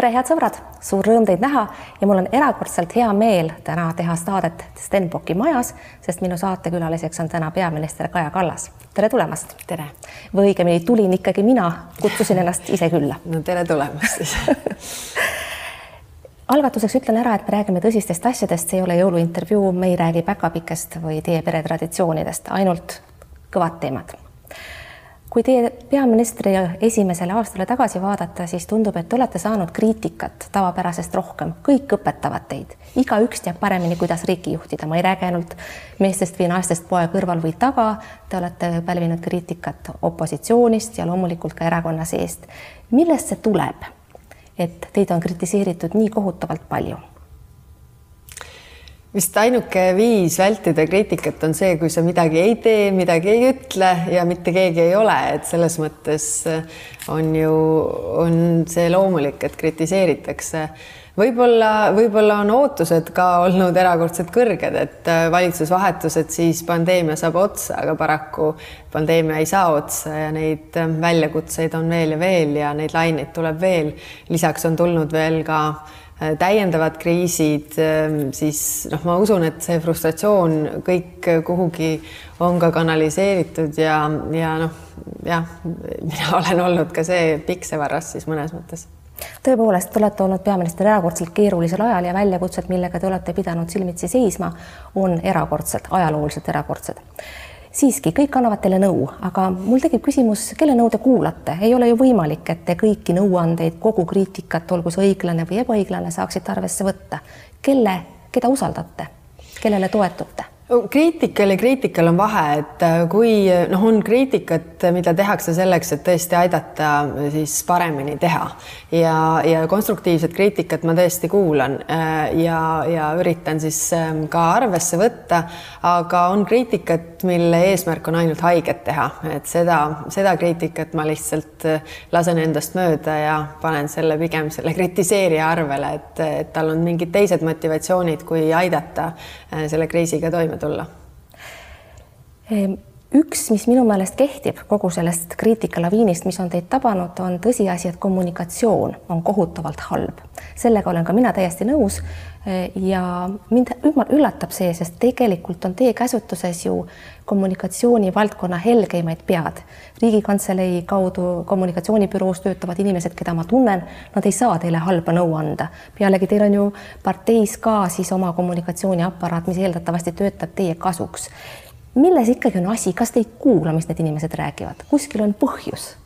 tere, head sõbrad, suur rõõm teid näha ja mul on erakordselt hea meel täna teha saadet Stenbocki majas, sest minu saatekülaliseks on täna peaminister Kaja Kallas. tere tulemast. tere. või õigemini tulin ikkagi mina, kutsusin ennast ise külla. no tere tulemast siis algatuseks ütlen ära, et me räägime tõsistest asjadest, see ei ole jõuluintervjuu, me ei räägi päkapikest või teie pere traditsioonidest, ainult kõvad teemad kui teie peaministri esimesele aastale tagasi vaadata, siis tundub, et te olete saanud kriitikat tavapärasest rohkem, kõik õpetavad teid, igaüks teab paremini, kuidas riiki juhtida, ma ei räägi ainult meestest või naistest poe kõrval või taga, te olete pälvinud kriitikat opositsioonist ja loomulikult ka erakonna seest. millest see tuleb, et teid on kritiseeritud nii kohutavalt palju? Vist ainuke viis vältida kriitikat on see, kui sa midagi ei tee, midagi ei ütle ja mitte keegi ei ole, et selles mõttes on ju, on see loomulik, et kritiseeritakse. võib-olla, võib-olla on ootused ka olnud erakordselt kõrged, et valitsusvahetused, siis pandeemia saab otsa, aga paraku pandeemia ei saa otsa ja neid väljakutseid on veel ja veel ja neid laineid tuleb veel. lisaks on tulnud veel ka äh, täiendavad kriisid, ähm, siis noh, ma usun, et see frustratsioon kõik kuhugi on ka kanaliseeritud ja, ja noh, jah, mina olen olnud ka see piksevarras siis mõnes mõttes. Tõepoolest, te olete olnud peaminister erakordselt keerulisel ajal ja väljakutsed, millega te olete pidanud silmitsi seisma, on erakordsed, ajalooliselt erakordsed siiski kõik annavad teile nõu, aga mul tekib küsimus, kelle nõu te kuulate, ei ole ju võimalik, et te kõiki nõuandeid, kogu kriitikat, olgu see õiglane või ebaõiglane, saaksite arvesse võtta. kelle, keda usaldate, kellele toetute? Kriitikal ja kriitikal on vahe, et äh, kui noh, on kriitikat, mida tehakse selleks, et tõesti aidata äh, siis paremini teha. Ja, ja konstruktiivset kriitikat ma tõesti kuulan äh, ja, ja üritan siis ähm, ka arvesse võtta, aga on kriitikat, mille eesmärk on ainult haiget teha, et seda, seda kriitikat ma lihtsalt lasen endast mööda ja panen selle pigem selle kritiseerija arvele, et, et tal on mingid teised motivatsioonid, kui aidata selle kriisiga toime tulla? Ehm, üks, mis minu meelest kehtib kogu sellest kriitikalaviinist, mis on teid tabanud, on tõsiasi, et kommunikatsioon on kohutavalt halb. sellega olen ka mina täiesti nõus. Eh, ja mind üllatab see, sest tegelikult on teie käsutuses ju kommunikatsioonivaldkonna helgeimaid pead. riigikantselei kaudu kommunikatsioonibüroos töötavad inimesed, keda ma tunnen, nad ei saa teile halba nõu anda. pealegi teil on ju parteis ka siis oma kommunikatsiooniaparaat, mis eeldatavasti töötab teie kasuks milles ikkagi on asi, kas te ei kuula, mis need inimesed räägivad, kuskil on põhjus?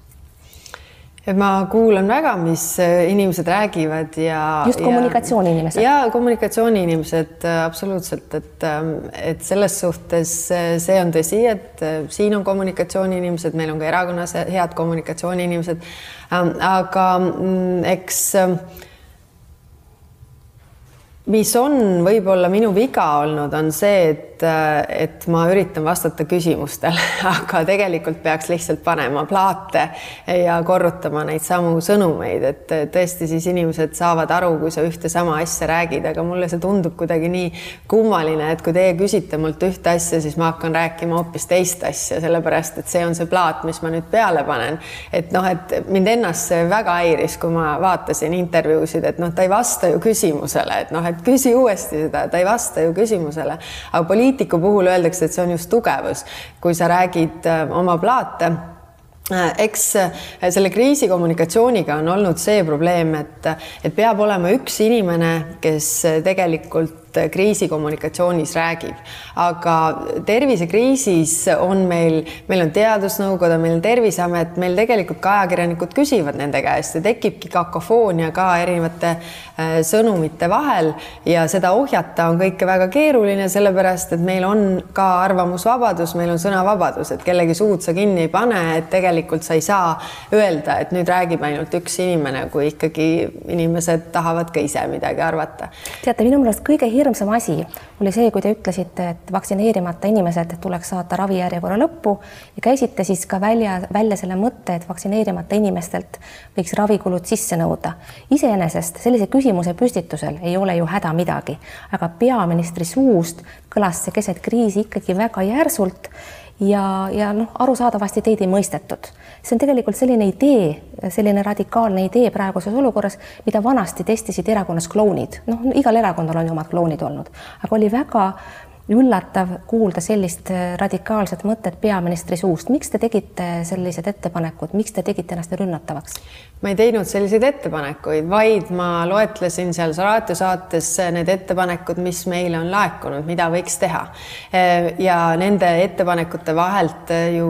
Et ma kuulan väga, mis äh, inimesed räägivad ja. just kommunikatsiooniinimesed. ja kommunikatsiooniinimesed äh, absoluutselt, et, ähm, et selles suhtes äh, see on tõsi, et siin on kommunikatsiooniinimesed, meil on ka erakonnas head kommunikatsiooniinimesed. Ähm, aga mm, eks ähm, mis on võib-olla minu viga olnud, on see, et et, et ma üritan vastata küsimustele, aga tegelikult peaks lihtsalt panema plaate ja korrutama neid samu sõnumeid, et tõesti siis inimesed saavad aru, kui sa ühte sama asja räägid, aga mulle see tundub kuidagi nii kummaline, et kui teie küsite mult ühte asja, siis ma hakkan rääkima hoopis teist asja, sellepärast et see on see plaat, mis ma nüüd peale panen. et noh, et mind ennast see väga häiris, kui ma vaatasin intervjuusid, et noh, ta ei vasta ju küsimusele, et noh, et küsi uuesti seda, ta ei vasta ju küsimusele, aga poliitiku puhul öeldakse, et see on just tugevus, kui sa räägid äh, oma plaate äh, eks äh, selle kriisikommunikatsiooniga on olnud see probleem, et, et peab olema üks inimene, kes tegelikult kriisikommunikatsioonis räägib. aga tervisekriisis on meil, meil on Teadusnõukoda, meil on Terviseamet, meil tegelikult ka ajakirjanikud küsivad nende käest ja tekibki kakofoonia ka erinevate äh, sõnumite vahel ja seda ohjata on kõike väga keeruline, sellepärast et meil on ka arvamusvabadus, meil on sõnavabadus, et kellegi suud sa kinni ei pane, et tegelikult sa ei saa öelda, et nüüd räägib ainult üks inimene, kui ikkagi inimesed tahavad ka ise midagi arvata. teate, minu meelest kõige hirmsam hirmsam asi oli see, kui te ütlesite, et vaktsineerimata inimesed tuleks saata ravijärjekorra lõppu ja käisite siis ka välja, välja selle mõtte, et vaktsineerimata inimestelt võiks ravikulud sisse nõuda. iseenesest sellise küsimuse püstitusel ei ole ju häda midagi, aga peaministri suust kõlas see keset kriisi ikkagi väga järsult ja, ja noh, arusaadavasti teid ei mõistetud. see on tegelikult selline idee, selline radikaalne idee praeguses olukorras, mida vanasti testisid erakonnas klounid, noh, igal erakonnal on ju omad klounid olnud, aga oli väga üllatav kuulda sellist äh, radikaalset mõtet peaministri suust. miks te tegite sellised ettepanekud, miks te tegite ennast rünnatavaks? ma ei teinud selliseid ettepanekuid, vaid ma loetlesin seal raadiosaates need ettepanekud, mis meile on laekunud, mida võiks teha. Äh, ja nende ettepanekute vahelt ju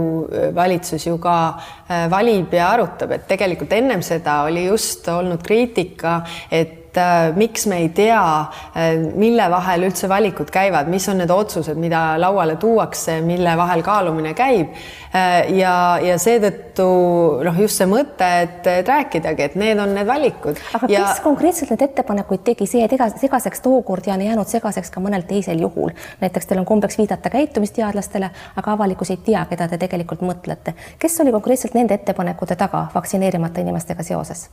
valitsus ju ka äh, valib ja arutab, et tegelikult ennem seda oli just olnud kriitika, et et äh, miks me ei tea, äh, mille vahel üldse valikud käivad, mis on need otsused, mida lauale tuuakse, mille vahel kaalumine käib. Äh, ja, ja seetõttu noh, just see mõte, et, et rääkidagi, et need on need valikud. aga ja... kes konkreetselt need ettepanekuid tegi, see jäi segaseks tookord ja on jäänud segaseks ka mõnel teisel juhul. näiteks teil on kombeks viidata käitumisteadlastele, aga avalikkus ei tea, keda te tegelikult mõtlete. kes oli konkreetselt nende ettepanekute taga vaktsineerimata inimestega seoses?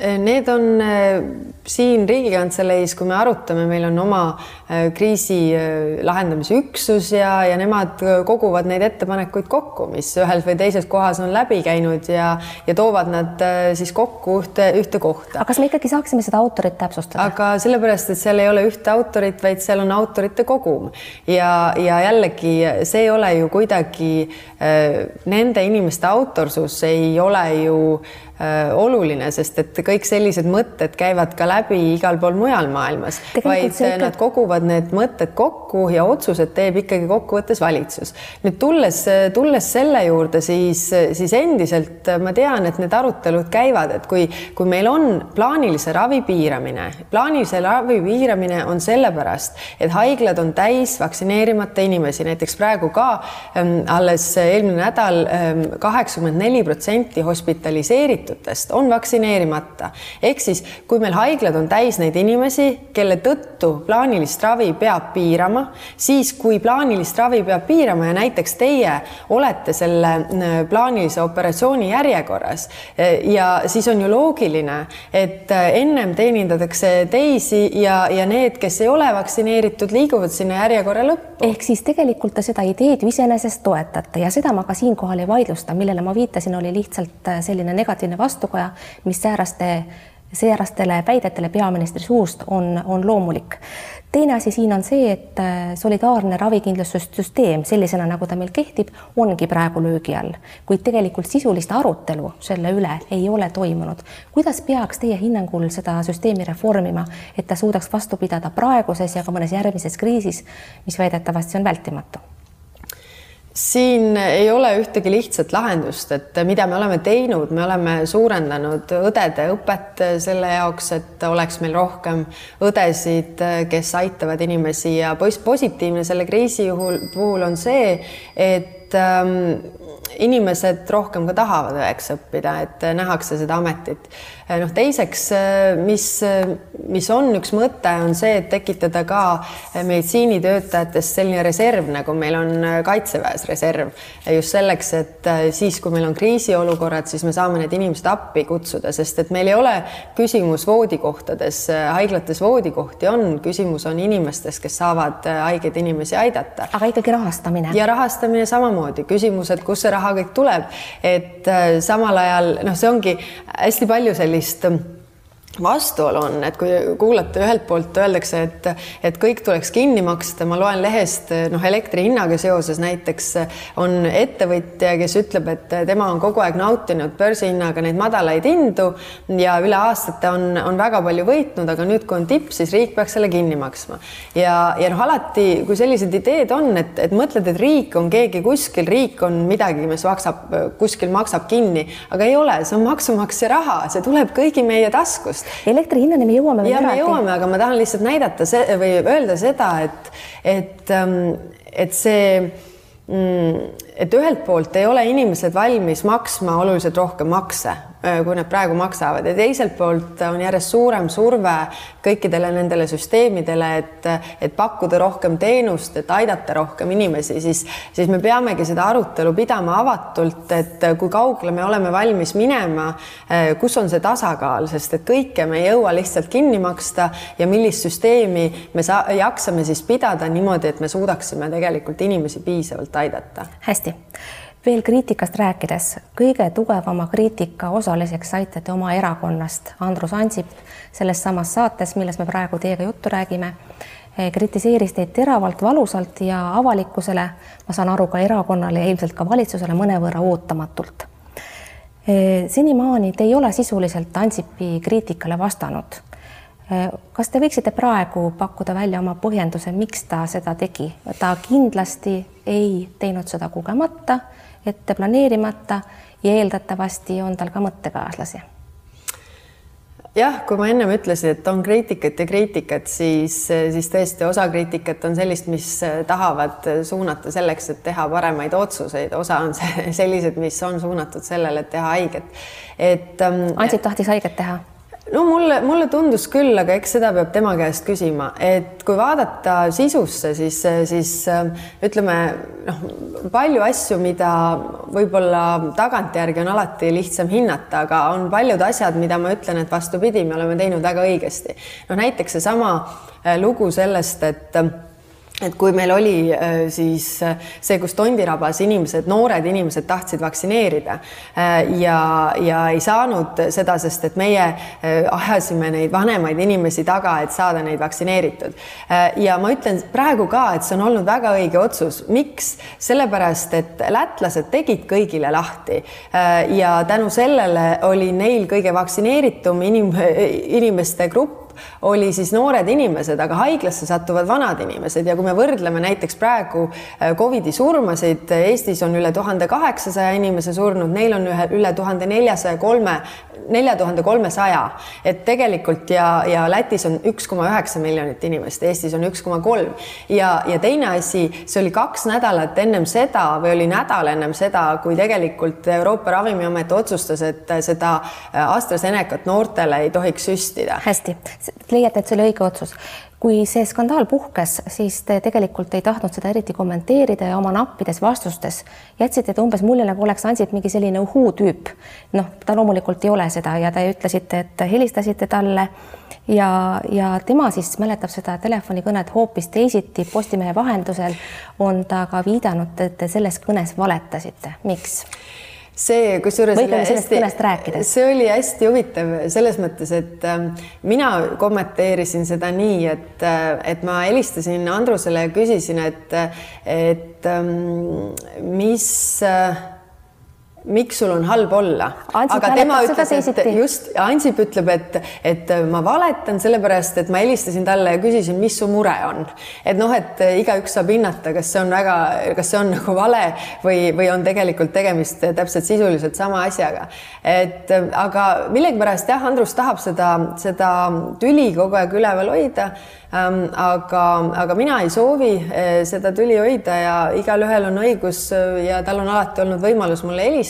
Need on äh, siin Riigikantseleis, kui me arutame, meil on oma äh, kriisi äh, lahendamise üksus ja, ja nemad koguvad neid ettepanekuid kokku, mis ühes või teises kohas on läbi käinud ja, ja toovad nad siis kokku ühte, ühte kohta. aga kas me ikkagi saaksime seda autorit täpsustada? aga sellepärast, et seal ei ole ühte autorit, vaid seal on autorite kogum ja, ja jällegi see ei ole ju kuidagi äh, nende inimeste autorsus ei ole ju äh, Äh, oluline, sest et kõik sellised mõtted käivad ka läbi igal pool mujal maailmas, vaid ikka... nad koguvad need mõtted kokku ja otsused teeb ikkagi kokkuvõttes valitsus. nüüd tulles, tulles selle juurde, siis, siis endiselt ma tean, et need arutelud käivad, et kui, kui meil on plaanilise ravi piiramine, plaanilise ravi piiramine on sellepärast, et haiglad on täis vaktsineerimata inimesi, näiteks praegu ka ähm, alles eelmine nädal ähm, kaheksakümmend neli protsenti hospitaliseeritud vaktsineeritutest on vaktsineerimata. ehk siis, kui meil haiglad on täis neid inimesi, kelle tõttu plaanilist ravi peab piirama, siis kui plaanilist ravi peab piirama ja näiteks teie olete selle plaanilise operatsiooni järjekorras äh, ja siis on ju loogiline, et äh, ennem teenindatakse teisi ja, ja need, kes ei ole vaktsineeritud, liiguvad sinna järjekorra lõppu. ehk siis tegelikult te seda ideed ju iseenesest toetate ja seda ma ka siinkohal ei vaidlusta, millele ma viitasin, oli lihtsalt selline negatiivne vastukaja, mis sääraste, säärastele väidetele peaministri suust on, on loomulik. teine asi siin on see, et äh, solidaarne ravikindlustussüsteem sellisena, nagu ta meil kehtib, ongi praegu löögi all, kuid tegelikult sisulist arutelu selle üle ei ole toimunud. kuidas peaks teie hinnangul seda süsteemi reformima, et ta suudaks vastu pidada praeguses ja ka mõnes järgmises kriisis, mis väidetavasti on vältimatu? Siin ei ole ühtegi lihtsat lahendust, et mida me oleme teinud, me oleme suurendanud õdede õpet selle jaoks, et oleks meil rohkem õdesid, kes aitavad inimesi. Ja positiivne selle kriisi juhul puhul on see, et ähm, inimesed rohkem ka tahavad õeks õppida, et nähakse seda ametit. noh, teiseks, mis, mis on üks mõte, on see, et tekitada ka meditsiinitöötajatest selline reserv, nagu meil on Kaitseväes reserv, just selleks, et siis, kui meil on kriisiolukorrad, siis me saame need inimesed appi kutsuda, sest et meil ei ole küsimus voodikohtades, haiglates voodikohti on, küsimus on inimestes, kes saavad haigeid inimesi aidata. aga ikkagi rahastamine. ja rahastamine samamoodi, küsimus, et kust see raha kõik tuleb, et äh, samal ajal noh, see ongi hästi palju sellist vastuolu on, et kui kuulata ühelt poolt öeldakse, et, et kõik tuleks kinni maksta, ma loen lehest noh, elektri hinnaga seoses näiteks on ettevõtja, kes ütleb, et tema on kogu aeg nautinud börsihinnaga neid madalaid hindu ja üle aastate on, on väga palju võitnud, aga nüüd, kui on tipp, siis riik peaks selle kinni maksma. ja, ja noh, alati, kui sellised ideed on, et, et mõtled, et riik on keegi kuskil, riik on midagi, mis maksab kuskil maksab kinni, aga ei ole, see on maksumaksja raha, see tuleb kõigi meie taskust just. elektri hinnani me jõuame. ja me jõuame, aga ma tahan lihtsalt näidata see või öelda seda, et, et, ähm, et see mm, et ühelt poolt ei ole inimesed valmis maksma oluliselt rohkem makse kui nad praegu maksavad. Ja teiselt poolt on järjest suurem surve kõikidele nendele süsteemidele, et, et pakkuda rohkem teenust, et aidata rohkem inimesi, siis, siis me peamegi seda arutelu pidama avatult, et kui kaugele me oleme valmis minema, kus on see tasakaal, sest et kõike me ei jõua lihtsalt kinni maksta ja millist süsteemi me saa, jaksame siis pidada niimoodi, et me suudaksime tegelikult inimesi piisavalt aidata. hästi veel kriitikast rääkides, kõige tugevama kriitika osaliseks saite te oma erakonnast, Andrus Ansip, selles samas saates, milles me praegu teiega juttu räägime, eh, kritiseeris teid teravalt, valusalt ja avalikkusele, ma saan aru, ka erakonnale ja ilmselt ka valitsusele mõnevõrra ootamatult. Eh, senimaani te ei ole sisuliselt Ansipi kriitikale vastanud. Eh, kas te võiksite praegu pakkuda välja oma põhjenduse, miks ta seda tegi? ta kindlasti ei teinud seda kogemata ette planeerimata ja eeldatavasti on tal ka mõttekaaslasi jah, kui ma ennem ütlesin, et on kriitikat ja kriitikat, siis, siis tõesti osa kriitikat on sellist, mis tahavad suunata selleks, et teha paremaid otsuseid, osa on sellised, mis on suunatud sellele, et teha haiget. et ähm,. Ansip tahtis haiget teha no mulle, mulle tundus küll, aga eks seda peab tema käest küsima, et kui vaadata sisusse, siis, siis ütleme noh, palju asju, mida võib-olla tagantjärgi on alati lihtsam hinnata, aga on paljud asjad, mida ma ütlen, et vastupidi, me oleme teinud väga õigesti. noh, näiteks seesama äh, lugu sellest, et et kui meil oli äh, siis äh, see, kus Tondirabas inimesed, noored inimesed tahtsid vaktsineerida äh, ja, ja ei saanud seda, sest et meie ajasime neid vanemaid inimesi taga, et saada neid vaktsineeritud. ja ma ütlen praegu ka, et see on olnud väga õige otsus. miks? sellepärast, et lätlased tegid kõigile lahti ja tänu sellele oli neil kõige vaktsineeritum inim-, inimeste grupp oli siis noored inimesed, aga haiglasse satuvad vanad inimesed. Ja kui me võrdleme näiteks praegu äh, Covidi surmasid, Eestis on üle tuhande kaheksasaja inimese surnud, neil on ühe üle tuhande neljasaja kolme, nelja tuhande kolmesaja, et tegelikult ja, ja Lätis on üks koma üheksa miljonit inimest, Eestis on üks koma kolm. Ja, ja teine asi, see oli kaks nädalat ennem seda või oli nädal ennem seda, kui tegelikult Euroopa Ravimiamet otsustas, et seda AstraZenecat noortele ei tohiks süstida. hästi, leiate, et see oli õige otsus. kui see skandaal puhkes, siis te tegelikult ei tahtnud seda eriti kommenteerida ja oma nappides vastustes jätsite te umbes mulje, nagu oleks Ansip mingi selline uhuu-tüüp. noh, ta loomulikult ei ole seda ja te ütlesite, et helistasite talle ja, ja tema siis mäletab seda telefonikõnet hoopis teisiti. Postimehe vahendusel on ta ka viidanud, et te selles kõnes valetasite. miks? See, kusjuures see oli hästi huvitav selles mõttes, et äh, mina kommenteerisin seda nii, et, äh, et ma helistasin Andrusele ja küsisin, et, et ähm, mis äh, miks sul on halb olla. aga tema ütles, et just Ansip ütleb, et, et ma valetan sellepärast, et ma helistasin talle ja küsisin, mis su mure on. et noh, et igaüks saab hinnata, kas see on väga, kas see on nagu vale või, või on tegelikult tegemist täpselt sisuliselt sama asjaga. et aga millegipärast jah, Andrus tahab seda, seda tüli kogu aeg üleval hoida Ähm, aga, aga mina ei soovi äh, seda tüli hoida ja igalühel on õigus äh, ja tal on alati olnud võimalus mulle helistada,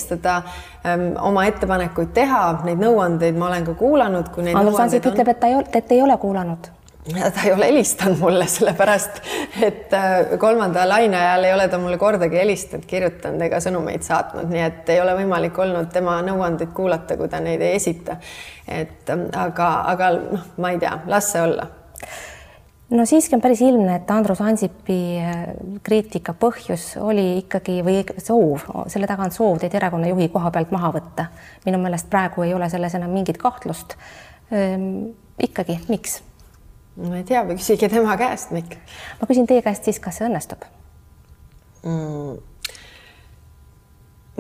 ähm, oma ettepanekuid teha, neid nõuandeid ma olen ka kuulanud, kui neid Andrus Ansip on... ütleb, et ta ei ole, et ei ole kuulanud ta ei ole helistanud mulle, sellepärast et äh, kolmanda laine ajal ei ole ta mulle kordagi helistanud, kirjutanud ega sõnumeid saatnud, nii et ei ole võimalik olnud tema nõuandeid kuulata, kui ta neid ei esita. et ähm, aga, aga noh, ma ei tea, las see olla no siiski on päris ilmne, et Andrus Ansipi äh, kriitika põhjus oli ikkagi või soov, selle taga on soov teid erakonna juhi koha pealt maha võtta. minu meelest praegu ei ole selles enam mingit kahtlust ehm,. ikkagi, miks? ma ei tea, küsige tema käest, Mikk. ma küsin teie käest siis, kas see õnnestub mm.?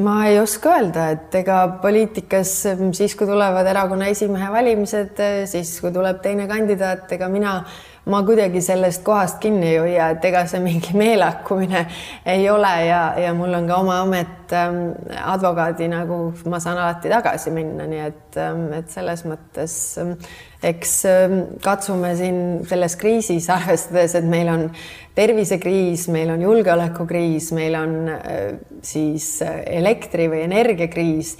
ma ei oska öelda, et ega poliitikas siis, kui tulevad erakonna esimehe valimised, siis kui tuleb teine kandidaat, ega mina ma kuidagi sellest kohast kinni ei hoia, et ega see mingi meelakkumine ei ole ja, ja mul on ka oma amet ähm, advokaadi nagu ma saan alati tagasi minna, nii et, ähm, et selles mõttes ähm, eks katsume siin selles kriisis, arvestades, et meil on tervisekriis, meil on julgeolekukriis, meil on äh, siis äh, elektri või energiakriis.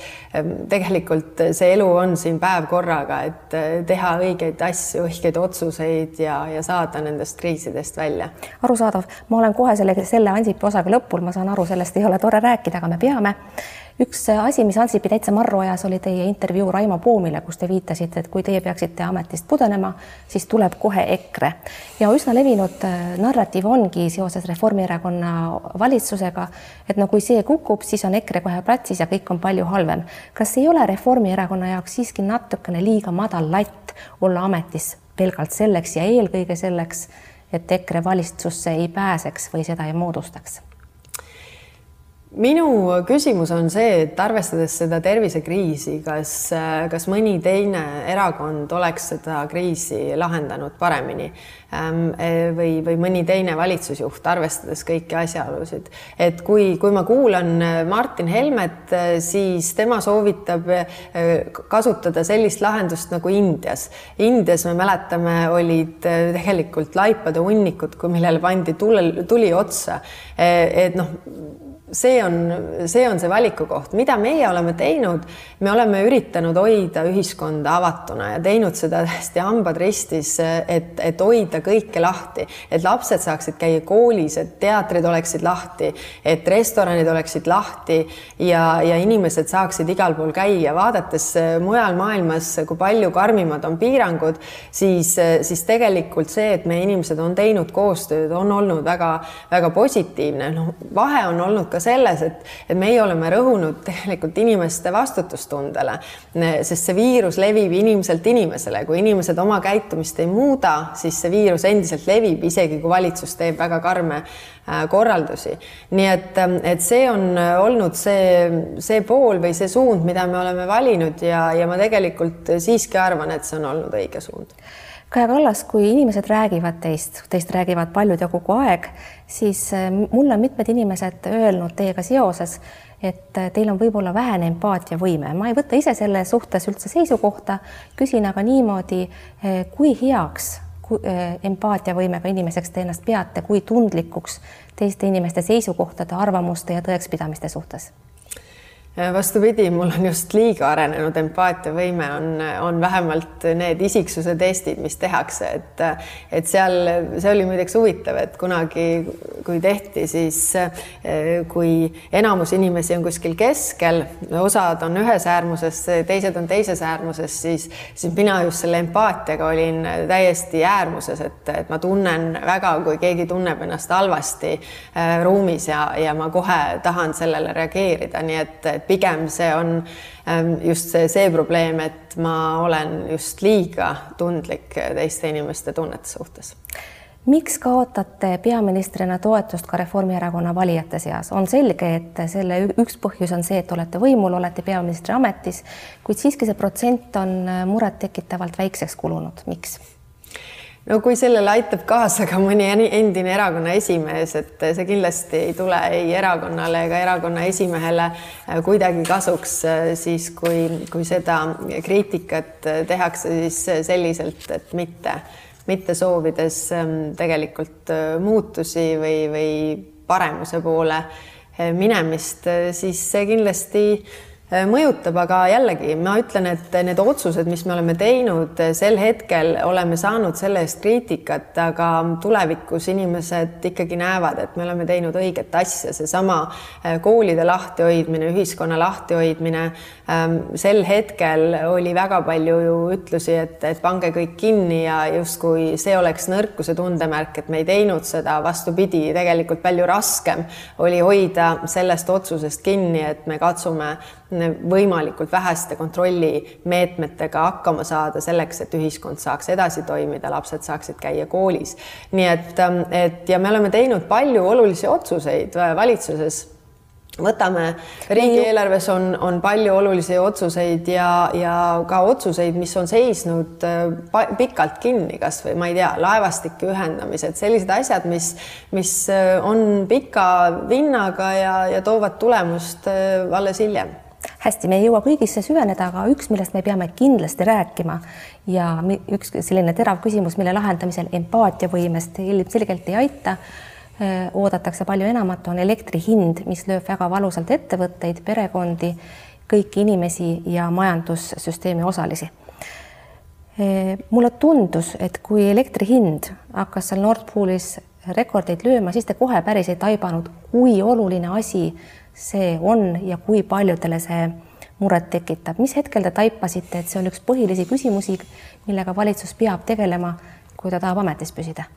Tegelikult see elu on siin päev korraga, et äh, teha õigeid asju, õigeid otsuseid ja, ja saada nendest kriisidest välja. arusaadav, ma olen kohe selle, selle Ansipi osaga lõpul, ma saan aru, sellest ei ole tore rääkida, aga me peame üks asi, mis Ansipi täitsa marru ajas, oli teie intervjuu Raimo Poomile, kus te viitasite, et kui teie peaksite ametist pudenema, siis tuleb kohe EKRE ja üsna levinud äh, narratiiv ongi seoses Reformierakonna valitsusega, et no kui see kukub, siis on EKRE kohe platsis ja kõik on palju halvem. kas ei ole Reformierakonna jaoks siiski natukene liiga madal latt olla ametis pelgalt selleks ja eelkõige selleks, et EKRE valitsusse ei pääseks või seda ei moodustaks? Minu küsimus on see, et arvestades seda tervisekriisi, kas, kas mõni teine erakond oleks seda kriisi lahendanud paremini ähm, või, või mõni teine valitsusjuht, arvestades kõiki asjaolusid. et kui, kui ma kuulan Martin Helmet, siis tema soovitab kasutada sellist lahendust nagu Indias. Indias me mäletame, olid tegelikult laipade hunnikud, millele pandi tule, tuli otsa. Et noh see on, see on see valikukoht, mida meie oleme teinud, me oleme üritanud hoida ühiskonda avatuna ja teinud seda hästi hambad ristis, et, et hoida kõike lahti, et lapsed saaksid käia koolis, et teatrid oleksid lahti, et restoranid oleksid lahti ja, ja inimesed saaksid igal pool käia, vaadates mujal maailmas, kui palju karmimad on piirangud, siis, siis tegelikult see, et meie inimesed on teinud koostööd, on olnud väga-väga positiivne. noh, vahe on olnud ka selles, et, et meie oleme rõhunud tegelikult inimeste vastutustundele, sest see viirus levib inimeselt inimesele, kui inimesed oma käitumist ei muuda, siis see viirus endiselt levib, isegi kui valitsus teeb väga karme äh, korraldusi. nii et, et see on olnud see, see pool või see suund, mida me oleme valinud ja, ja ma tegelikult siiski arvan, et see on olnud õige suund Kaja Kallas, kui inimesed räägivad teist, teist räägivad paljud ja kogu aeg, siis äh, mulle on mitmed inimesed öelnud teiega seoses, et äh, teil on võib-olla vähene empaatiavõime. ma ei võta ise selle suhtes üldse seisukohta, küsin aga niimoodi, äh, kui heaks empaatiavõimega inimeseks te ennast peate, kui tundlikuks teiste inimeste seisukohtade, arvamuste ja tõekspidamiste suhtes vastupidi, mul on just liiga arenenud empaatiavõime, on, on vähemalt need isiksuse testid, mis tehakse, et, et seal, see oli muideks huvitav, et kunagi, kui tehti, siis kui enamus inimesi on kuskil keskel, osad on ühes äärmuses, teised on teises äärmuses, siis, siis mina just selle empaatiaga olin täiesti äärmuses, et, et ma tunnen väga, kui keegi tunneb ennast halvasti äh, ruumis ja, ja ma kohe tahan sellele reageerida, nii et, et pigem see on ähm, just see, see probleem, et ma olen just liiga tundlik teiste inimeste tunnete suhtes miks kaotate peaministrina toetust ka Reformierakonna valijate seas? on selge, et selle üks põhjus on see, et olete võimul, olete peaministri ametis, kuid siiski see protsent on murettekitavalt väikseks kulunud. miks? No kui sellele aitab kaasa ka mõni endine erakonna esimees, et see kindlasti ei tule ei erakonnale ega erakonna esimehele äh, kuidagi kasuks, äh, siis kui, kui seda kriitikat äh, tehakse siis selliselt, et mitte, mitte soovides ähm, tegelikult muutusi või, või paremuse poole minemist, siis see kindlasti mõjutab, aga jällegi ma ütlen, et need otsused, mis me oleme teinud, äh, sel hetkel oleme saanud selle eest kriitikat, aga tulevikus inimesed ikkagi näevad, et me oleme teinud õiget asja, seesama äh, koolide lahtihoidmine, ühiskonna lahtihoidmine. Ähm, sel hetkel oli väga palju ju ütlusi, et, et pange kõik kinni ja justkui see oleks nõrkuse tundemärk, et me ei teinud seda, vastupidi, tegelikult palju raskem oli hoida sellest otsusest kinni, et me katsume võimalikult väheste kontrollimeetmetega hakkama saada selleks, et ühiskond saaks edasi toimida, lapsed saaksid käia koolis. nii et, et ja me oleme teinud palju olulisi otsuseid valitsuses võtame, riigieelarves on, on palju olulisi otsuseid ja, ja ka otsuseid, mis on seisnud äh, pikalt kinni, kasvõi ma ei tea, laevastike ühendamised, sellised asjad, mis, mis äh, on pika vinnaga ja, ja toovad tulemust äh, alles hiljem hästi, me ei jõua kõigisse süveneda, aga üks, millest me peame kindlasti rääkima ja üks selline terav küsimus, mille lahendamisel empaatiavõimest ilmselgelt ei aita Äh, oodatakse palju enamat, on elektri hind, mis lööb väga valusalt ettevõtteid, perekondi, kõiki inimesi ja majandussüsteemi osalisi. Äh, mulle tundus, et kui elektri hind hakkas seal Nord Poolis rekordeid lööma, siis te kohe päris ei taibanud, kui oluline asi see on ja kui paljudele see muret tekitab. mis hetkel te taipasite, et see on üks põhilisi küsimusi, millega valitsus peab tegelema, kui ta tahab ametis püsida?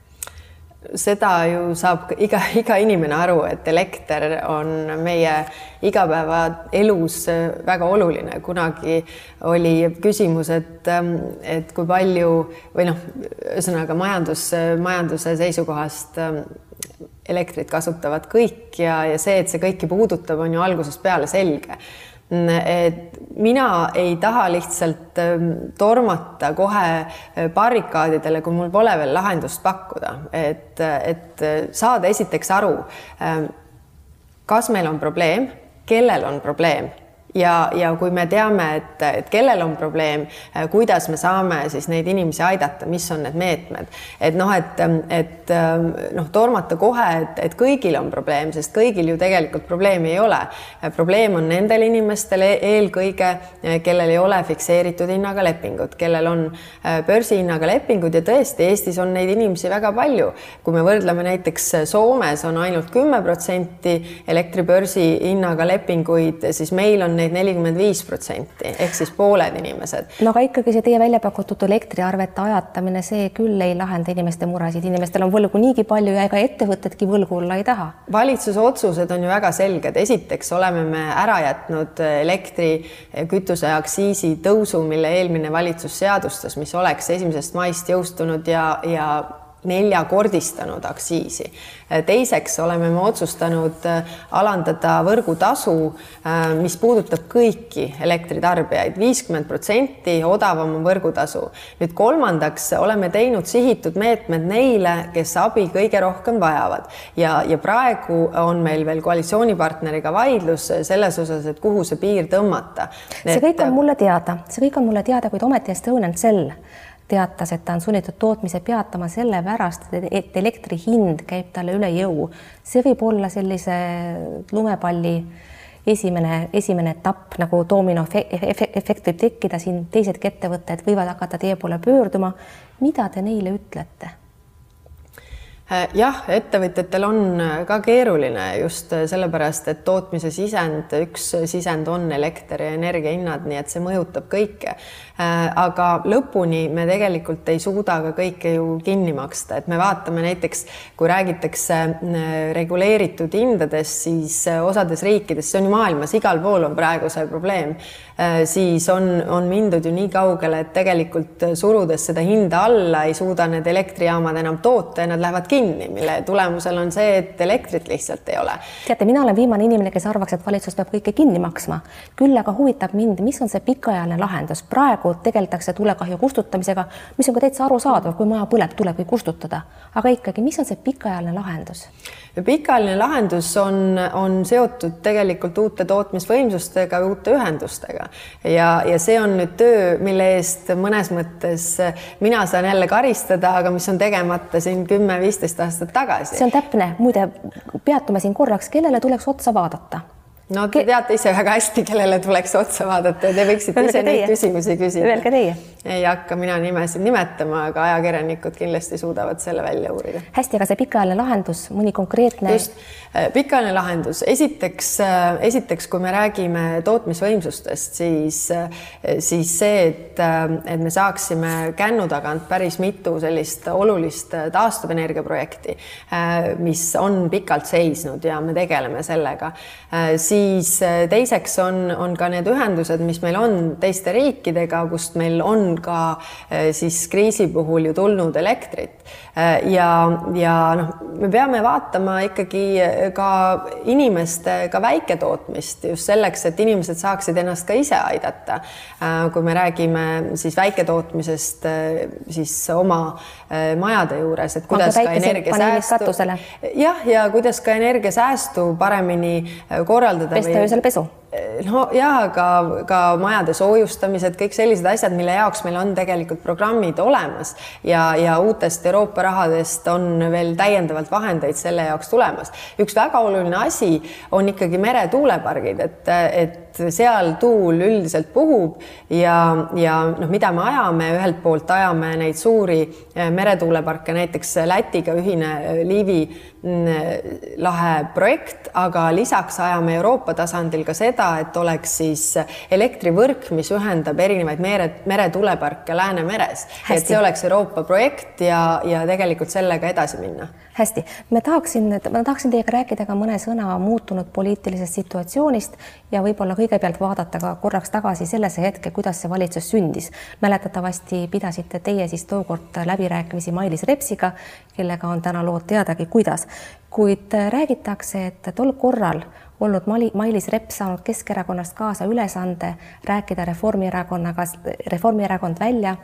seda ju saab iga, iga inimene aru, et elekter on meie igapäevaelus väga oluline. kunagi oli küsimus, et, et kui palju või noh, ühesõnaga majandus, majanduse seisukohast elektrit kasutavad kõik ja, ja see, et see kõiki puudutab, on ju algusest peale selge. Et mina ei taha lihtsalt ähm, tormata kohe äh, barrikaadidele, kui mul pole veel lahendust pakkuda, et, et saada esiteks aru, ähm, kas meil on probleem, kellel on probleem ja, ja kui me teame, et, et kellel on probleem, äh, kuidas me saame siis neid inimesi aidata, mis on need meetmed, et noh, et, et ähm, noh, tormata kohe, et, et kõigil on probleem, sest kõigil ju tegelikult probleemi ei ole. Äh, probleem on nendel inimestel e-, eelkõige, äh, kellel ei ole fikseeritud hinnaga lepingut, kellel on börsihinnaga lepingud ja tõesti, Eestis on neid inimesi väga palju. kui me võrdleme näiteks Soomes on ainult kümme protsenti elektribörsi hinnaga lepinguid, siis meil on neid nelikümmend viis protsenti ehk siis pooled inimesed. no aga ikkagi see teie välja pakutud elektriarvete ajatamine, see küll ei lahenda inimeste muresid, inimestel on võlgu niigi palju ja ega ettevõtedki võlgu olla ei taha. valitsuse otsused on ju väga selged, esiteks oleme me ära jätnud elektri kütuse aktsiisi tõusu, mille eelmine valitsus seadustas, mis oleks esimesest maist jõustunud ja, ja neljakordistanud aktsiisi. teiseks oleme me otsustanud äh, alandada võrgutasu, äh, mis puudutab kõiki elektritarbijaid, viiskümmend protsenti odavam on võrgutasu. nüüd kolmandaks oleme teinud sihitud meetmed neile, kes abi kõige rohkem vajavad ja, ja praegu on meil veel koalitsioonipartneriga vaidlus selles osas, et kuhu see piir tõmmata. see kõik on mulle teada, see kõik on mulle teada, kuid ometi Estonian Cell teatas, et ta on sunnitud tootmise peatama sellepärast, et elektri hind käib talle üle jõu. see võib olla sellise lumepalli esimene, esimene etapp nagu dominoefekt võib tekkida, siin teisedki ettevõtted võivad hakata teie poole pöörduma. mida te neile ütlete? Äh, jah, ettevõtjatel on äh, ka keeruline just äh, sellepärast, et tootmise sisend, üks sisend on elekter ja energiahinnad, nii et see mõjutab kõike. Aga lõpuni me tegelikult ei suuda ka kõike ju kinni maksta, et me vaatame näiteks, kui räägitakse reguleeritud hindadest, siis osades riikides, see on ju maailmas, igal pool on praegu see probleem, siis on, on mindud ju nii kaugele, et tegelikult surudes seda hinda alla ei suuda need elektrijaamad enam toota ja nad lähevad kinni, mille tulemusel on see, et elektrit lihtsalt ei ole. teate, mina olen viimane inimene, kes arvaks, et valitsus peab kõike kinni maksma. küll aga huvitab mind, mis on see pikaajaline lahendus. praegu tegeldakse tulekahju kustutamisega, mis on ka täitsa arusaadav, kui maja põleb, tuleb ju kustutada. aga ikkagi, mis on see pikaajaline lahendus? pikaajaline lahendus on, on seotud tegelikult uute tootmisvõimsustega, uute ühendustega ja, ja see on nüüd töö, mille eest mõnes mõttes mina saan jälle karistada, aga mis on tegemata siin kümme-viisteist viisteist aastat tagasi. see on täpne, muide, peatume siin korraks, kellele tuleks otsa vaadata no te teate ise väga hästi, kellele tuleks otsa vaadata ja te võiksite ise neid küsimusi küsida. Öelge teie. ei hakka mina nimesid nimetama, aga ajakirjanikud kindlasti suudavad selle välja uurida. hästi, aga see pikaajaline lahendus, mõni konkreetne? just, äh, pikaajaline lahendus, esiteks, äh, esiteks, kui me räägime tootmisvõimsustest, siis, äh, siis see, et, et me saaksime kännu tagant päris mitu sellist olulist taastuvenergia projekti, mis on pikalt seisnud ja me tegeleme sellega, siis siis teiseks on, on ka need ühendused, mis meil on teiste riikidega, kust meil on ka siis kriisi puhul ju tulnud elektrit ja, ja noh, me peame vaatama ikkagi ka inimeste ka väiketootmist just selleks, et inimesed saaksid ennast ka ise aidata. kui me räägime siis väiketootmisest siis oma majade juures, et kuidas ka energiasäästu, jah, ja kuidas ka energiasäästu paremini korraldada. apesta vez al peso. No ja ka, ka majade soojustamised, kõik sellised asjad, mille jaoks meil on tegelikult programmid olemas ja, ja uutest Euroopa rahadest on veel täiendavalt vahendeid selle jaoks tulemas. üks väga oluline asi on ikkagi meretuulepargid, et, et seal tuul üldiselt puhub ja, ja noh, mida me ajame, ühelt poolt ajame neid suuri eh, meretuuleparke, näiteks Lätiga ühine eh, Liivi mm, lahe projekt, aga lisaks ajame Euroopa tasandil ka seda, et oleks siis elektrivõrk, mis ühendab erinevaid mere, meretuuleparke Läänemeres, et see oleks Euroopa projekt ja, ja tegelikult sellega edasi minna. Hästi, me tahaksin, ma tahaksin teiega rääkida ka mõne sõna muutunud poliitilisest situatsioonist ja võib-olla kõigepealt vaadata ka korraks tagasi sellesse hetke, kuidas see valitsus sündis. mäletatavasti pidasite teie siis tookord läbirääkimisi Mailis Repsiga, kellega on täna lood teadagi, kuidas, kuid räägitakse, et tol korral olnud Mali, Mailis Reps saanud Keskerakonnast kaasa ülesande rääkida Reformierakonnaga, Reformierakond välja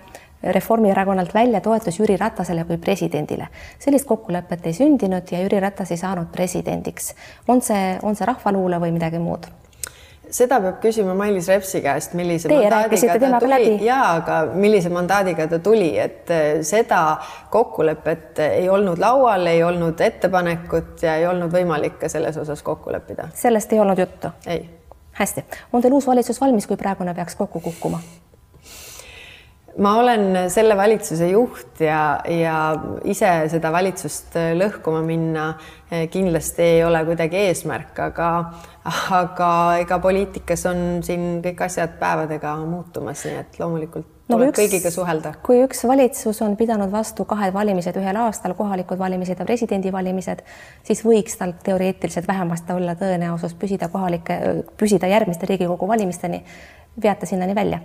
Reformierakonnalt välja toetus Jüri Ratasele kui presidendile. sellist kokkulepet ei sündinud ja Jüri Ratas ei saanud presidendiks. on see, on see rahvaluule või midagi muud? Seda peab küsima Mailis Repsi käest, millise Teie mandaadiga ta tuli ja aga millise mandaadiga ta tuli, et eh, seda kokkulepet ei olnud laual, ei olnud ettepanekut ja ei olnud võimalik ka selles osas kokku leppida. sellest ei olnud juttu? ei. hästi, on teil uus valitsus valmis, kui praegune peaks kokku kukkuma? Ma olen selle valitsuse juht ja, ja ise seda valitsust lõhkuma minna eh, kindlasti ei ole kuidagi eesmärk, aga, aga ega poliitikas on siin kõik asjad päevadega muutumas, nii et loomulikult no, tuleb üks, kõigiga suhelda. kui üks valitsus on pidanud vastu kahed valimised ühel aastal, kohalikud valimised ja presidendivalimised, siis võiks tal teoreetiliselt vähemasti olla tõenäosus püsida kohalike, püsida järgmiste Riigikogu valimisteni, veate sinnani välja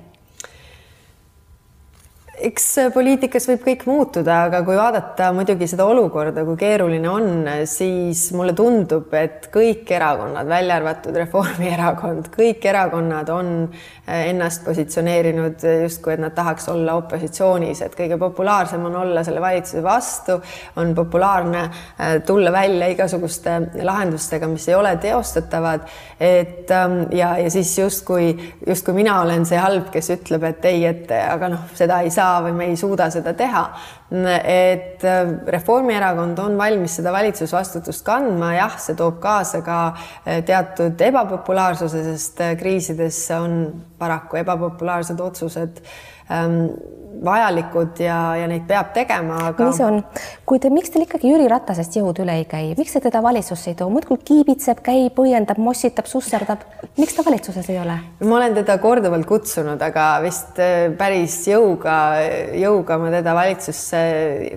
eks poliitikas võib kõik muutuda, aga kui vaadata muidugi seda olukorda, kui keeruline on, siis mulle tundub, et kõik erakonnad, välja arvatud Reformierakond, kõik erakonnad on eh, ennast positsioneerinud justkui, et nad tahaks olla opositsioonis, et kõige populaarsem on olla selle valitsuse vastu, on populaarne eh, tulla välja igasuguste lahendustega, mis ei ole teostatavad. et ähm, ja, ja siis justkui, justkui mina olen see halb, kes ütleb, et ei, et aga noh, seda ei saa saa või me ei suuda seda teha. et äh, Reformierakond on valmis seda valitsusvastutust kandma, jah, see toob kaasa ka äh, teatud ebapopulaarsuse, sest äh, kriisides on paraku ebapopulaarsed otsused vajalikud ja, ja neid peab tegema, aga. see on, kuid miks teil ikkagi Jüri Ratasest jõud üle ei käi, miks te teda valitsusse ei too, muudkui kiibitseb, käib, õiendab, mossitab, susserdab, miks ta valitsuses ei ole? ma olen teda korduvalt kutsunud, aga vist äh, päris jõuga, jõuga ma teda valitsusse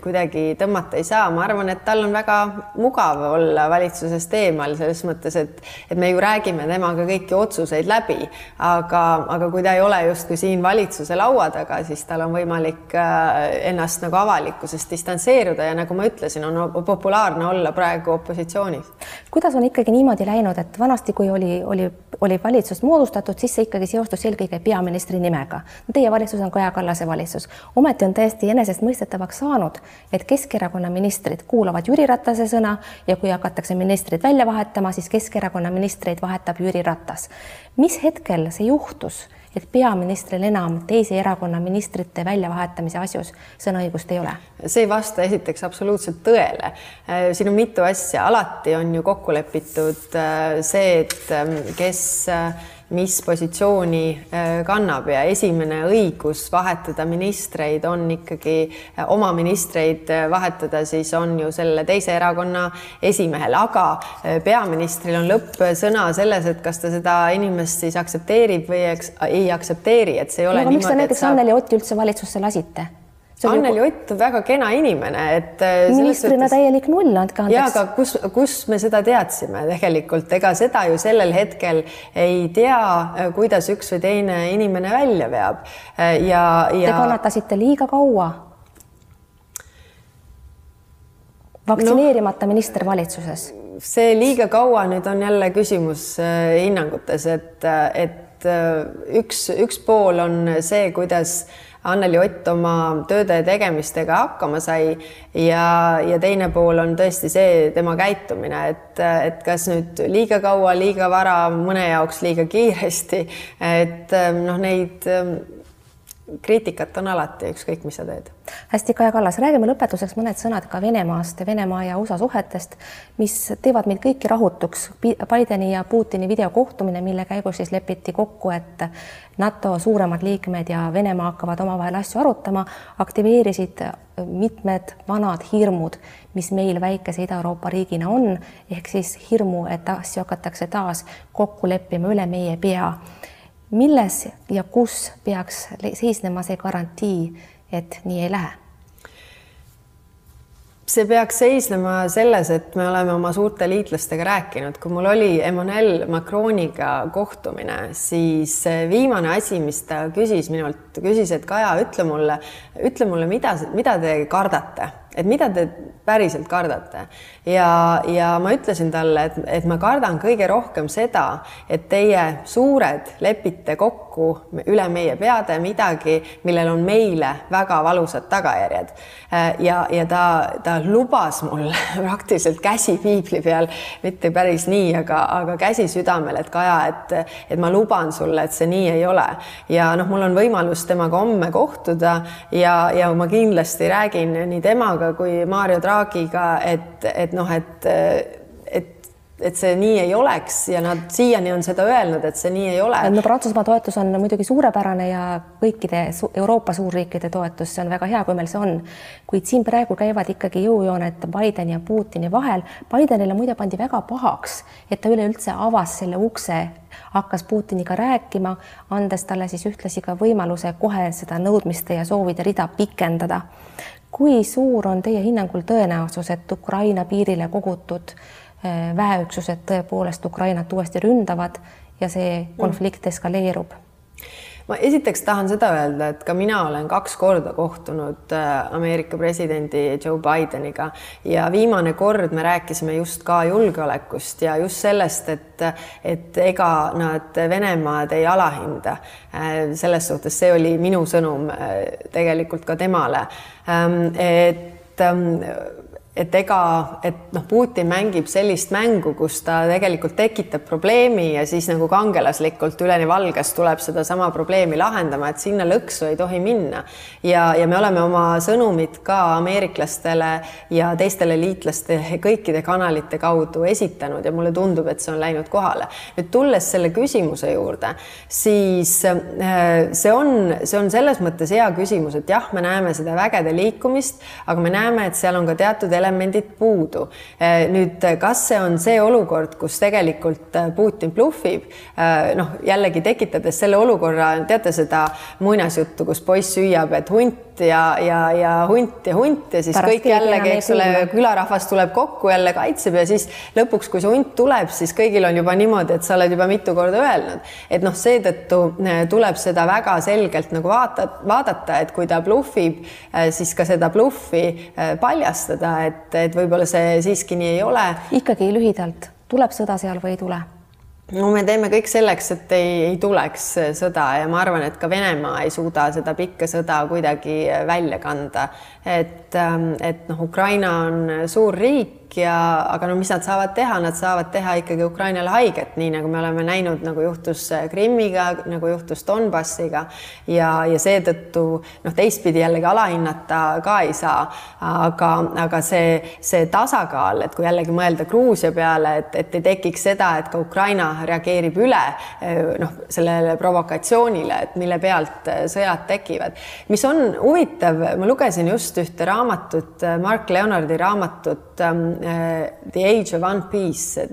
kuidagi tõmmata ei saa, ma arvan, et tal on väga mugav olla valitsusest eemal selles mõttes, et, et me ju räägime temaga kõiki otsuseid läbi, aga, aga kui ta ei ole justkui siin valitsuse laua taga, siis tal on võimalik äh, ennast nagu avalikkusest distantseeruda ja nagu ma ütlesin, on populaarne olla praegu opositsioonis. kuidas on ikkagi niimoodi läinud, et vanasti, kui oli, oli, oli valitsus moodustatud, siis see ikkagi seostus eelkõige peaministri nimega. Teie valitsus on Kaja Kallase valitsus, ometi on täiesti enesestmõistetavaks saanud, et Keskerakonna ministrid kuulavad Jüri Ratase sõna ja kui hakatakse ministrid välja vahetama, siis Keskerakonna ministreid vahetab Jüri Ratas. mis hetkel see juhtus? Et peaministril enam teise erakonna ministrite väljavahetamise asjus sõnaõigust ei ole? see ei vasta esiteks absoluutselt tõele. Äh, siin on mitu asja, alati on ju kokku lepitud äh, see, et ähm, kes äh, mis positsiooni äh, kannab ja esimene õigus vahetada ministreid on ikkagi äh, oma ministreid äh, vahetada, siis on ju selle teise erakonna esimehel, aga peaministril on lõppsõna selles, et kas ta seda inimest siis aktsepteerib või ei aktsepteeri, et see ei ole no, niimoodi. miks te näiteks saab... Anneli Otti üldse valitsusse lasite? Anneli Ott on väga kena inimene, et ministrina täielik null, andke andeks. jaa, aga kus, kus me seda teadsime tegelikult, ega seda ju sellel hetkel ei tea, kuidas üks või teine inimene välja veab ja, ja. Te kannatasite liiga kaua vaktsineerimata no, minister valitsuses? see liiga kaua nüüd on jälle küsimus äh, hinnangutes, et, et äh, üks, üks pool on see, kuidas Anneli Ott oma tööde tegemistega hakkama sai. Ja, ja teine pool on tõesti see tema käitumine, et, et kas nüüd liiga kaua, liiga vara, mõne jaoks liiga kiiresti, et noh, neid kriitikat on alati, ükskõik mis sa teed. hästi, Kaja Kallas, räägime lõpetuseks mõned sõnad ka Venemaast, Venemaa ja USA suhetest, mis teevad meid kõiki rahutuks. Bideni ja Putini videokohtumine, mille käigus siis lepiti kokku, et NATO suuremad liikmed ja Venemaa hakkavad omavahel asju arutama, aktiveerisid mitmed vanad hirmud, mis meil väikese Ida-Euroopa riigina on, ehk siis hirmu, et asju hakatakse taas kokku leppima üle meie pea milles ja kus peaks seisnema see garantii, et nii ei lähe? see peaks seisnema selles, et me oleme oma suurte liitlastega rääkinud, kui mul oli Emmanuel Macroniga kohtumine, siis viimane asi, mis ta küsis minult, küsis, et Kaja, ütle mulle, ütle mulle, mida, mida te kardate, et mida te päriselt kardate ja, ja ma ütlesin talle, et, et ma kardan kõige rohkem seda, et teie suured lepite kokku üle meie peade midagi, millel on meile väga valusad tagajärjed. ja, ja ta, ta lubas mulle praktiliselt käsi piibli peal, mitte päris nii, aga, aga käsi südamel, et Kaja, et, et ma luban sulle, et see nii ei ole. ja noh, mul on võimalus temaga homme kohtuda ja, ja ma kindlasti räägin nii temaga kui Mario Draghi Draagiga, et, et noh, et, et et see nii ei oleks ja nad siiani on seda öelnud, et see nii ei ole. no Prantsusmaa toetus on muidugi suurepärane ja kõikide Euroopa suurriikide toetus, see on väga hea, kui meil see on. kuid siin praegu käivad ikkagi jõujooned Bideni ja Putini vahel. Bidenile muide pandi väga pahaks, et ta üleüldse avas selle ukse, hakkas Putiniga rääkima, andes talle siis ühtlasi ka võimaluse kohe seda nõudmiste ja soovide rida pikendada kui suur on teie hinnangul tõenäosus, et Ukraina piirile kogutud äh, väeüksused tõepoolest Ukrainat uuesti ründavad ja see konflikt eskaleerub? Ma esiteks tahan seda öelda, et ka mina olen kaks korda kohtunud äh, Ameerika presidendi Joe Bideniga ja viimane kord me rääkisime just ka julgeolekust ja just sellest, et, et ega nad Venemaad ei alahinda. Äh, selles suhtes see oli minu sõnum tegelikult ka temale Ähm, et ähm, et ega, et noh, Putin mängib sellist mängu, kus ta tegelikult tekitab probleemi ja siis nagu kangelaslikult üleni valges tuleb sedasama probleemi lahendama, et sinna lõksu ei tohi minna. ja, ja me oleme oma sõnumid ka ameeriklastele ja teistele liitlaste kõikide kanalite kaudu esitanud ja mulle tundub, et see on läinud kohale. nüüd tulles selle küsimuse juurde, siis äh, see on, see on selles mõttes hea küsimus, et jah, me näeme seda vägede liikumist, aga me näeme, et seal on ka teatud elemendid, elemendid puudu. Eh, nüüd, kas see on see olukord, kus tegelikult eh, Putin bluffib, eh, noh, jällegi tekitades selle olukorra, teate seda muinasjuttu, kus poiss hüüab, et hunt ja, ja, ja hunt ja hunt ja siis Pärast kõik jällegi, eks ole, külarahvas tuleb kokku, jälle kaitseb ja siis lõpuks, kui see hunt tuleb, siis kõigil on juba niimoodi, et sa oled juba mitu korda öelnud, et noh, seetõttu tuleb seda väga selgelt nagu vaata, vaadata, et kui ta bluffib, siis ka seda bluffi paljastada, et et, et võib-olla see siiski nii ei ole. ikkagi lühidalt, tuleb sõda seal või ei tule? No me teeme kõik selleks, et ei, ei tuleks sõda ja ma arvan, et ka Venemaa ei suuda seda pikka sõda kuidagi välja kanda. Et, ähm, et noh, Ukraina on suur riik ja, aga no mis nad saavad teha, nad saavad teha ikkagi Ukrainale haiget, nii nagu me oleme näinud, nagu juhtus Krimmiga, nagu juhtus Donbassiga ja, ja seetõttu noh, teistpidi jällegi alahinnata ka ei saa. aga, aga see, see tasakaal, et kui jällegi mõelda Gruusia peale, et, et ei tekiks seda, et ka Ukraina reageerib üle noh, sellele provokatsioonile, et mille pealt sõjad tekivad. mis on huvitav, ma lugesin just ühte raamatut, Mark Leonardi raamatut ähm, The Age of Unpeace,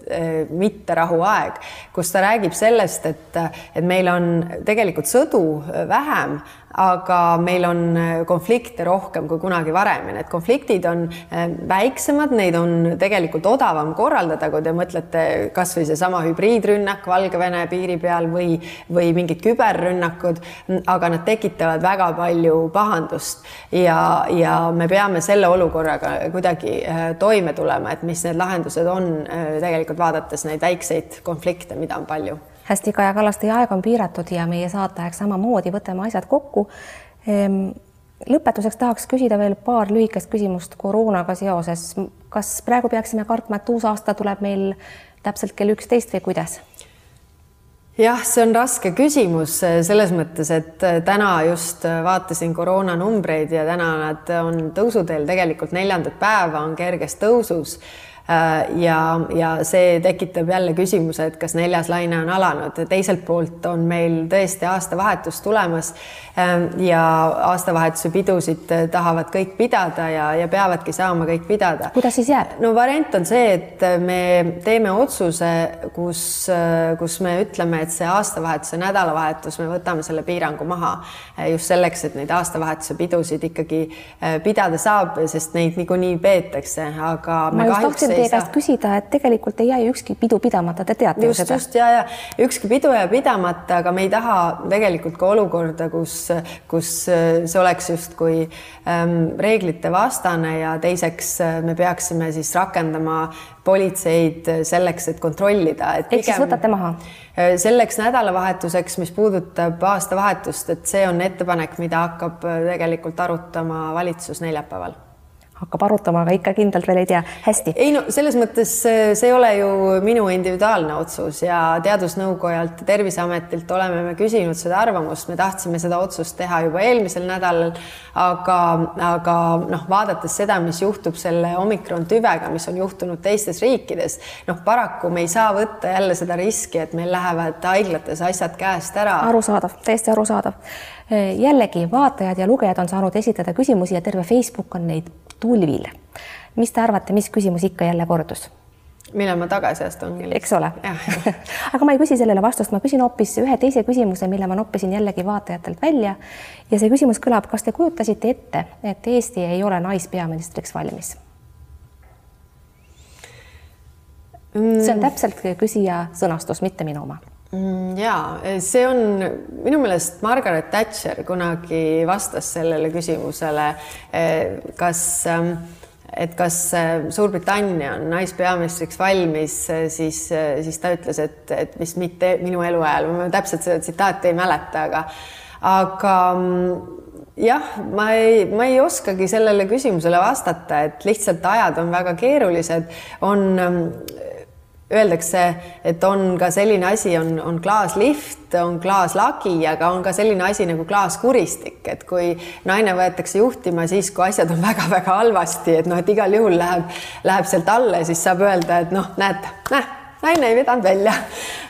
mitterahuaeg, kus ta räägib sellest, et, et meil on tegelikult sõdu vähem aga meil on konflikte rohkem kui kunagi varem. Ja need konfliktid on väiksemad, neid on tegelikult odavam korraldada, kui te mõtlete kasvõi seesama hübriidrünnak Valgevene piiri peal või, või mingid küberrünnakud, aga nad tekitavad väga palju pahandust. Ja, ja me peame selle olukorraga kuidagi toime tulema, et mis need lahendused on tegelikult vaadates neid väikseid konflikte, mida on palju hästi, Kaja Kallas, teie aeg on piiratud ja meie saateaeg samamoodi, võtame asjad kokku. Ehm, lõpetuseks tahaks küsida veel paar lühikest küsimust koroonaga seoses. kas praegu peaksime kartma, et uus aasta tuleb meil täpselt kell üksteist või kuidas? jah, see on raske küsimus selles mõttes, et täna just vaatasin koroonanumbreid ja täna nad on tõusuteel, tegelikult neljandat päeva on kerges tõusus ja, ja see tekitab jälle küsimuse, et kas neljas laine on alanud. teiselt poolt on meil tõesti aastavahetus tulemas ähm, ja aastavahetuse pidusid tahavad kõik pidada ja, ja peavadki saama kõik pidada. kuidas siis jääb? no variant on see, et me teeme otsuse, kus, kus me ütleme, et see aastavahetuse nädalavahetus, me võtame selle piirangu maha äh, just selleks, et neid aastavahetuse pidusid ikkagi äh, pidada saab, sest neid niikuinii peetakse, aga me kahjuks teie käest küsida, et tegelikult ei jää ju ükski pidu pidamata, te teate just, ju seda. just ja, ja ükski pidu jääb pidamata, aga me ei taha tegelikult ka olukorda, kus, kus see oleks justkui ähm, reeglite vastane ja teiseks äh, me peaksime siis rakendama politseid selleks, et kontrollida. ehk siis võtate maha? Äh, selleks nädalavahetuseks, mis puudutab aastavahetust, et see on ettepanek, mida hakkab äh, tegelikult arutama valitsus neljapäeval hakkab arutama, aga ikka kindlalt veel ei tea. hästi. ei no selles mõttes see ei ole ju minu individuaalne otsus ja Teadusnõukojalt ja Terviseametilt oleme me küsinud seda arvamust, me tahtsime seda otsust teha juba eelmisel nädalal, aga, aga noh, vaadates seda, mis juhtub selle omikron tüvega, mis on juhtunud teistes riikides, noh, paraku me ei saa võtta jälle seda riski, et meil lähevad haiglates asjad käest ära. arusaadav, täiesti arusaadav. Jällegi vaatajad ja lugejad on saanud esitada küsimusi ja terve Facebook on neid tulvil. mis te arvate, mis küsimus ikka jälle kordus? millal ma tagasi astun? eks ole aga ma ei küsi sellele vastust, ma küsin hoopis ühe teise küsimuse, mille ma noppisin jällegi vaatajatelt välja. ja see küsimus kõlab, kas te kujutasite ette, et Eesti ei ole naispeaministriks valmis? see on täpselt küsija sõnastus, mitte minu oma mm, ja see on minu meelest Margaret Thatcher kunagi vastas sellele küsimusele, eh, kas ähm, et kas äh, Suurbritannia on naispeaministriks valmis, äh, siis, siis ta ütles, et, et vist mitte minu eluajal, ma täpselt seda tsitaati ei mäleta, aga, aga mm, jah, ma ei, ma ei oskagi sellele küsimusele vastata, et lihtsalt ajad on väga keerulised, on mm, öeldakse, et on ka selline asi, on, on klaaslift, on klaaslagi, aga on ka selline asi nagu klaaskuristik, et kui naine võetakse juhtima siis, kui asjad on väga-väga halvasti, et noh, et igal juhul läheb, läheb sealt alla ja siis saab öelda, et noh, näete, näe, naine ei vedanud välja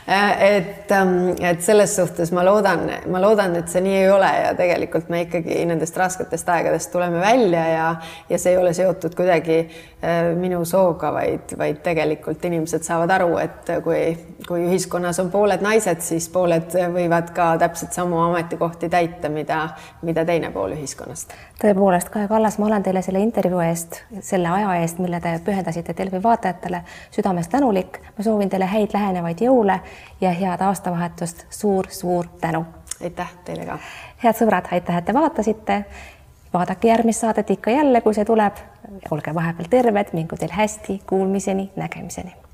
Äh, et, ähm, et selles suhtes ma loodan, ma loodan, et see nii ei ole ja tegelikult me ikkagi nendest rasketest aegadest tuleme välja ja, ja see ei ole seotud kuidagi äh, minu sooga, vaid, vaid tegelikult inimesed saavad aru, et kui, kui ühiskonnas on pooled naised, siis pooled võivad ka täpselt samu ametikohti täita, mida, mida teine pool ühiskonnast. tõepoolest, Kaja Kallas, ma olen teile selle intervjuu eest, selle aja eest, mille te pühendasite Delfi vaatajatele, südamest tänulik. ma soovin teile häid lähenevaid jõule ja head aastavahetust suur,, suur-suur tänu. aitäh teile ka. head sõbrad, aitäh, et te vaatasite. vaadake järgmist saadet ikka jälle, kui see tuleb. olge vahepeal terved, mingu teil hästi, kuulmiseni, nägemiseni